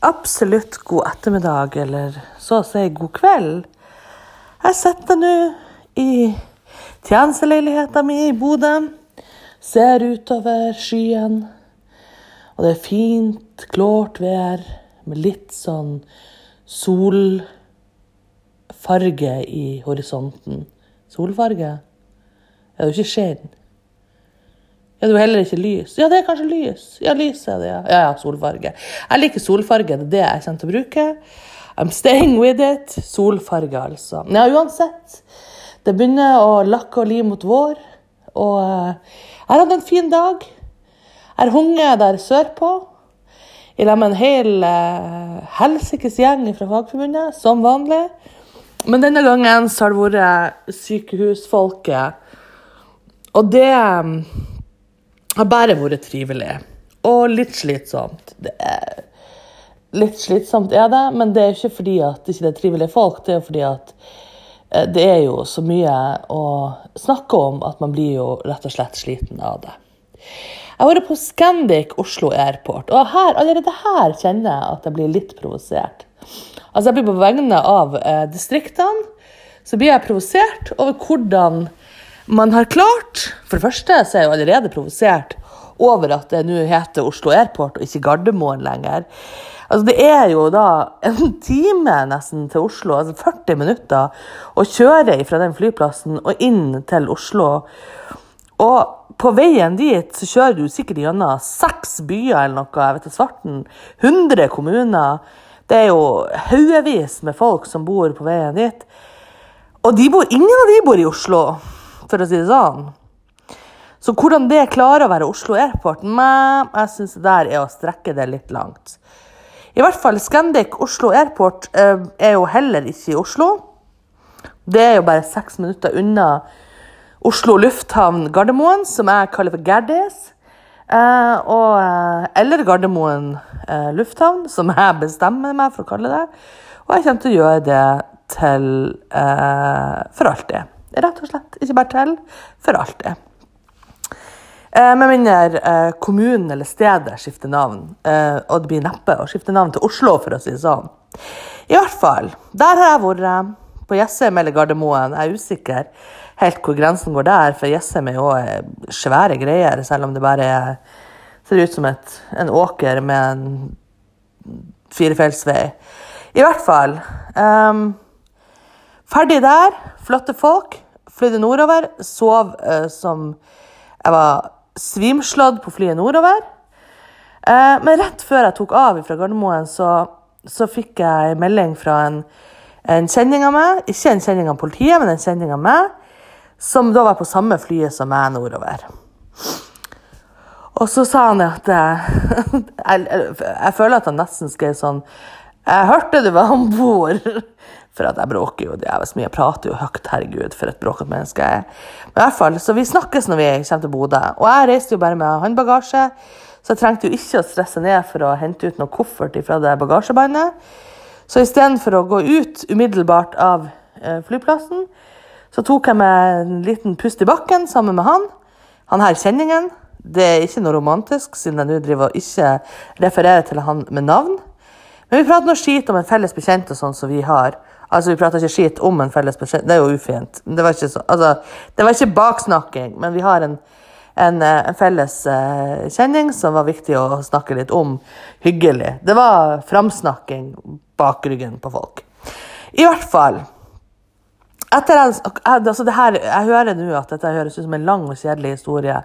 absolutt god ettermiddag, eller så å si god kveld. Jeg sitter nå i tjenesteleiligheten min i Bodø, ser utover skyen, og det er fint, klart vær med litt sånn solfarge i horisonten. Solfarge? Er det ikke skinn? Ja, det er jo heller ikke lys. Ja, det er kanskje lys. Ja, lys er det, ja. Ja, ja, solfarge. Jeg liker solfarge, det er det jeg kommer til å bruke. I'm staying with it. Solfarge, altså. Ja, uansett. Det begynner å lakke og li mot vår, og uh, jeg har hatt en fin dag. Jeg har hunget der sørpå. I lag med en hel uh, helsikes gjeng fra Fagforbundet, som vanlig. Men denne gangen så har det vært sykehusfolket. Og det um, har bare vært trivelig. Og litt slitsomt. Det er litt slitsomt er det, men det er ikke fordi at det ikke er trivelige folk. Det er fordi at eh, det er jo så mye å snakke om at man blir jo rett og slett sliten av det. Jeg har vært på Scandic Oslo Airport, og her, allerede her kjenner jeg at jeg blir litt provosert. Altså, jeg blir på vegne av eh, distriktene så blir jeg provosert over hvordan man har klart For det første så er jeg jo allerede provosert over at det nå heter Oslo Airport og ikke Gardermoen lenger. Altså, det er jo da en time nesten til Oslo, altså 40 minutter, å kjøre fra den flyplassen og inn til Oslo. Og på veien dit så kjører du sikkert gjennom seks byer eller noe, jeg vet ikke, Svarten. 100 kommuner. Det er jo haugevis med folk som bor på veien dit. Og de bor, ingen av de bor i Oslo for å si det sånn. Så hvordan det klarer å være Oslo Airport, men jeg syns det der er å strekke det litt langt. I hvert fall Scandic Oslo Airport eh, er jo heller ikke i Oslo. Det er jo bare seks minutter unna Oslo lufthavn Gardermoen, som jeg kaller for Gerdis. Eh, og, eh, eller Gardermoen lufthavn, som jeg bestemmer meg for å kalle det. Og jeg kommer til å gjøre det til for alltid. Rett og slett. Ikke bare til, for alltid. Eh, med mindre eh, kommunen eller stedet skifter navn. Eh, og det blir neppe å skifte navn til Oslo, for å si det sånn. I hvert fall. Der har jeg vært. På Jessheim eller Gardermoen. Jeg er usikker helt hvor grensen går der, for Jessheim er jo svære greier, selv om det bare er, ser ut som et, en åker med en firefeltsvei. I hvert fall. Um, ferdig der. Flotte folk. Flydde nordover. Sov uh, som jeg var svimslått på flyet nordover. Uh, men rett før jeg tok av fra Gardermoen, så, så fikk jeg melding fra en, en kjenning av meg. Ikke en kjenning av politiet, men en kjenning av meg. Som da var på samme flyet som meg nordover. Og så sa han at jeg, jeg, føler at han nesten skrev sånn Jeg hørte du var om bord. For at jeg bråker jo djevelsk mye. Jeg prater jo høyt, herregud, for et bråkete menneske jeg er. Men i hvert fall, Så vi snakkes når vi kommer til Bodø. Og jeg reiste jo bare med håndbagasje, så jeg trengte jo ikke å stresse ned for å hente ut noe koffert fra det bagasjebåndet. Så istedenfor å gå ut umiddelbart av eh, flyplassen, så tok jeg meg en liten pust i bakken sammen med han. Han her kjenningen. Det er ikke noe romantisk, siden jeg nå driver og ikke refererer til han med navn. Men vi prater noe skit om en felles bekjent og sånn som vi har. Altså, Vi prater ikke skit om en felles beskjed, det er jo ufint. Det var ikke, så, altså, det var ikke baksnakking, men vi har en, en, eh, en felles uh, kjenning som var viktig å snakke litt om. Hyggelig. Det var framsnakking bak ryggen på folk. I hvert fall etter altså det her, Jeg hører nå at dette høres ut som en lang og kjedelig historie.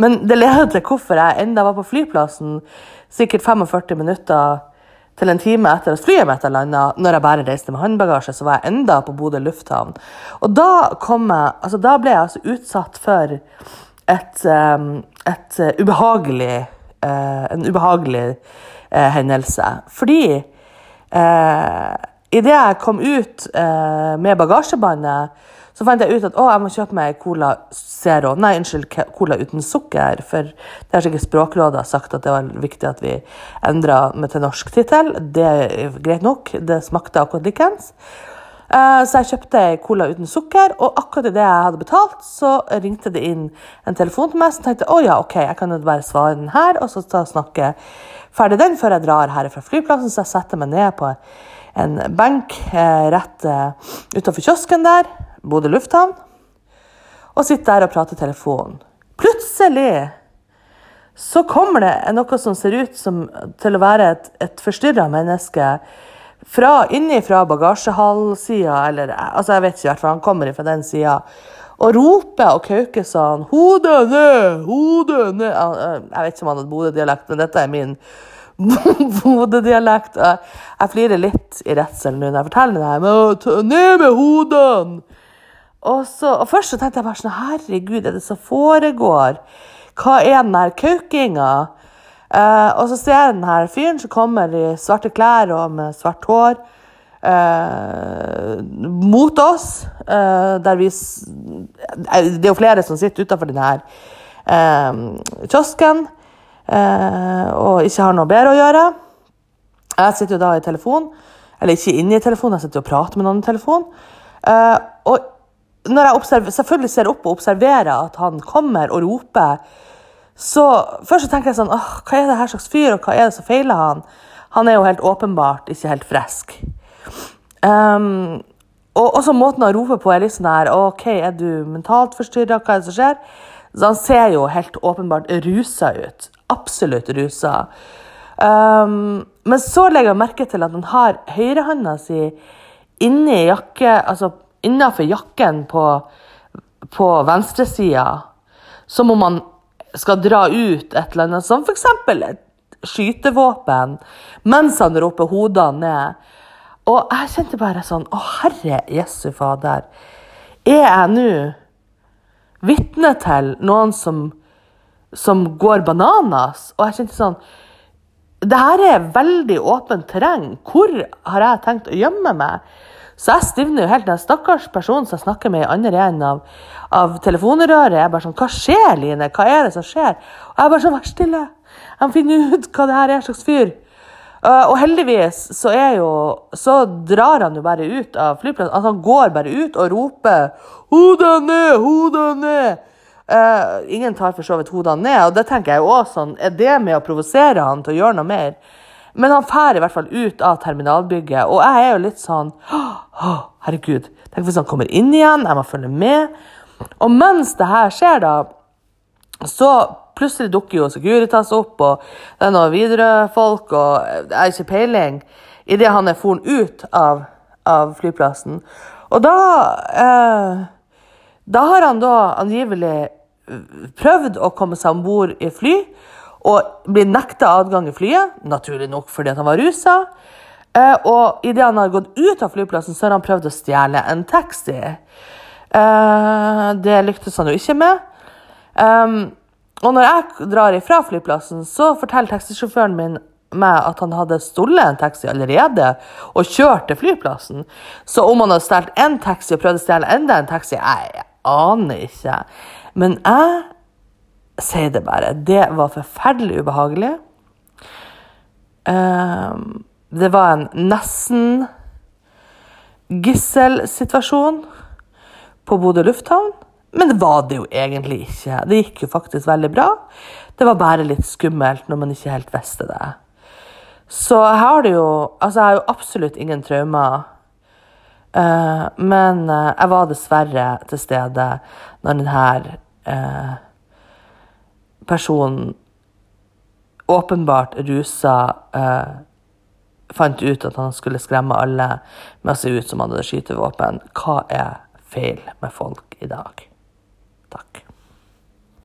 Men det leder til hvorfor jeg enda var på flyplassen sikkert 45 minutter til en time etter at flyet mitt landa, når jeg bare reiste med håndbagasje, så var jeg enda på Bodø lufthavn. Og da, jeg, altså, da ble jeg altså utsatt for et, um, et uh, ubehagelig uh, En ubehagelig uh, hendelse. Fordi uh, idet jeg kom ut med bagasjebåndet så fant jeg ut at å, jeg må kjøpe meg Cola Zero. Nei, unnskyld, Cola uten sukker. For det har sikkert Språkrådet sagt at det var viktig at vi endra til norsk tittel. Det er greit nok. Det smakte akkurat likens. Eh, så jeg kjøpte cola uten sukker, og akkurat idet jeg hadde betalt, så ringte det inn en telefon til meg, så tenkte å ja, ok, jeg kan jo bare svare den her, og så snakke ferdig den før jeg drar her fra flyplassen, så jeg setter meg ned på en benk eh, rett utafor utenfor kiosken der, Bodø lufthavn, og sitter der og prater telefonen. Plutselig så kommer det noe som ser ut som, til å være et, et forstyrra menneske fra inni fra bagasjehallsida, eller altså jeg vet ikke i hvert fall, han kommer fra den sida, og roper og kauker sånn 'Hodet ned! Hodet ned!' Jeg vet ikke om han hadde Bodø-dialekt, men dette er min Bodø-dialekt. Jeg flirer litt i redsel nå når jeg forteller det her. 'Ned med hodene!' Og, så, og først så tenkte jeg bare sånn Herregud, er det som foregår? Hva er den her kaukinga? Eh, og så ser jeg den her fyren som kommer i svarte klær og med svart hår eh, mot oss. Eh, der vi Det er jo flere som sitter utafor denne her kiosken og ikke har noe bedre å gjøre. Jeg sitter jo da i telefon, eller ikke inne i telefonen, jeg sitter og prater med noen i telefon. og når jeg selvfølgelig ser opp og observerer at han kommer og roper, så først så tenker jeg sånn åh, Hva er det her slags fyr, og hva er det som feiler han? Han er jo helt åpenbart ikke helt frisk. Um, og også måten han roper på, er litt sånn her OK, er du mentalt forstyrra? Hva er det som skjer? Så han ser jo helt åpenbart rusa ut. Absolutt rusa. Um, men så legger jeg merke til at han har høyrehånda si inni jakke, altså innafor jakken på, på venstresida, som om man skal dra ut et eller annet, som f.eks. et skytevåpen, mens han roper hodene ned. Og jeg kjente bare sånn Å, herre Jesu Fader. Er jeg nå vitne til noen som, som går bananas? Og jeg kjente sånn Det her er veldig åpent terreng. Hvor har jeg tenkt å gjemme meg? Så jeg stivner jo helt. Den stakkars personen som jeg snakker med i andre enden av, av telefonrøret, er bare sånn Hva skjer, Line? Hva er det som skjer? Og jeg er bare sånn Vær stille. Jeg må finne ut hva det her er slags fyr. Uh, og heldigvis så er jo Så drar han jo bare ut av flyplassen. Altså han går bare ut og roper 'Hodet ned! Hodet ned!' Uh, ingen tar for så vidt hodene ned. Og det tenker jeg jo også sånn, Er det med å provosere han til å gjøre noe mer? Men han drar i hvert fall ut av terminalbygget, og jeg er jo litt sånn oh, Herregud, tenk hvis han kommer inn igjen, jeg må følge med. Og mens det her skjer, da, så plutselig dukker jo Securitas opp, og det er noen Widerøe-folk, og jeg har ikke peiling, idet han er foren ut av, av, flyplassen. Og da eh, Da har han da angivelig prøvd å komme seg om bord i fly og blir nekta adgang i flyet, naturlig nok fordi han var rusa. Eh, og idet han har gått ut av flyplassen, så har han prøvd å stjele en taxi. Eh, det lyktes han jo ikke med. Um, og når jeg drar ifra flyplassen, så forteller taxisjåføren min meg at han hadde stjålet en taxi allerede og kjørt til flyplassen. Så om han hadde stjålet én taxi og prøvd å stjele enda en taxi, jeg aner ikke. Men jeg sier det bare. Det var forferdelig ubehagelig. Um, det var en nesten gisselsituasjon på Bodø lufthavn. Men det var det jo egentlig ikke. Det gikk jo faktisk veldig bra. Det var bare litt skummelt når man ikke helt visste det. Så jeg har det jo Altså, jeg har jo absolutt ingen traumer. Uh, men uh, jeg var dessverre til stede når denne uh, personen åpenbart rusa eh, fant ut at han skulle skremme alle med å se ut som han hadde skytevåpen. Hva er feil med folk i dag? Takk.